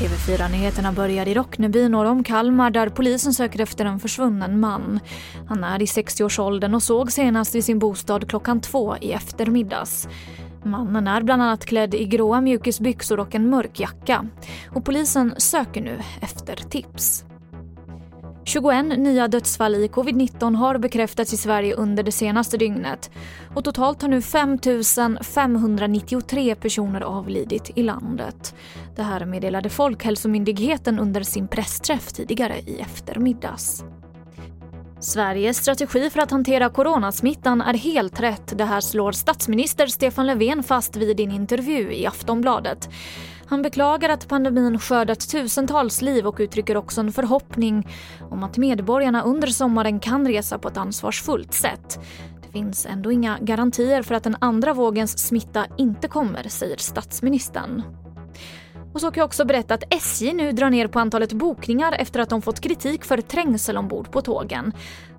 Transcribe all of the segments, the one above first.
TV4-nyheterna börjar i Rockneby norr om Kalmar där polisen söker efter en försvunnen man. Han är i 60-årsåldern och såg senast i sin bostad klockan två i eftermiddags. Mannen är bland annat klädd i gråa mjukisbyxor och en mörk jacka. Och polisen söker nu efter tips. 21 nya dödsfall i covid-19 har bekräftats i Sverige under det senaste dygnet. Och totalt har nu 5 593 personer avlidit i landet. Det här meddelade Folkhälsomyndigheten under sin pressträff tidigare i eftermiddags. Sveriges strategi för att hantera coronasmittan är helt rätt. Det här slår statsminister Stefan Löfven fast vid en intervju i Aftonbladet. Han beklagar att pandemin skördat tusentals liv och uttrycker också en förhoppning om att medborgarna under sommaren kan resa på ett ansvarsfullt sätt. Det finns ändå inga garantier för att den andra vågens smitta inte kommer, säger statsministern. Och så kan jag också berätta att SJ nu drar ner på antalet bokningar efter att de fått kritik för trängsel ombord på tågen.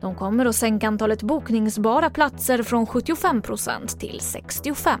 De kommer att sänka antalet bokningsbara platser från 75% till 65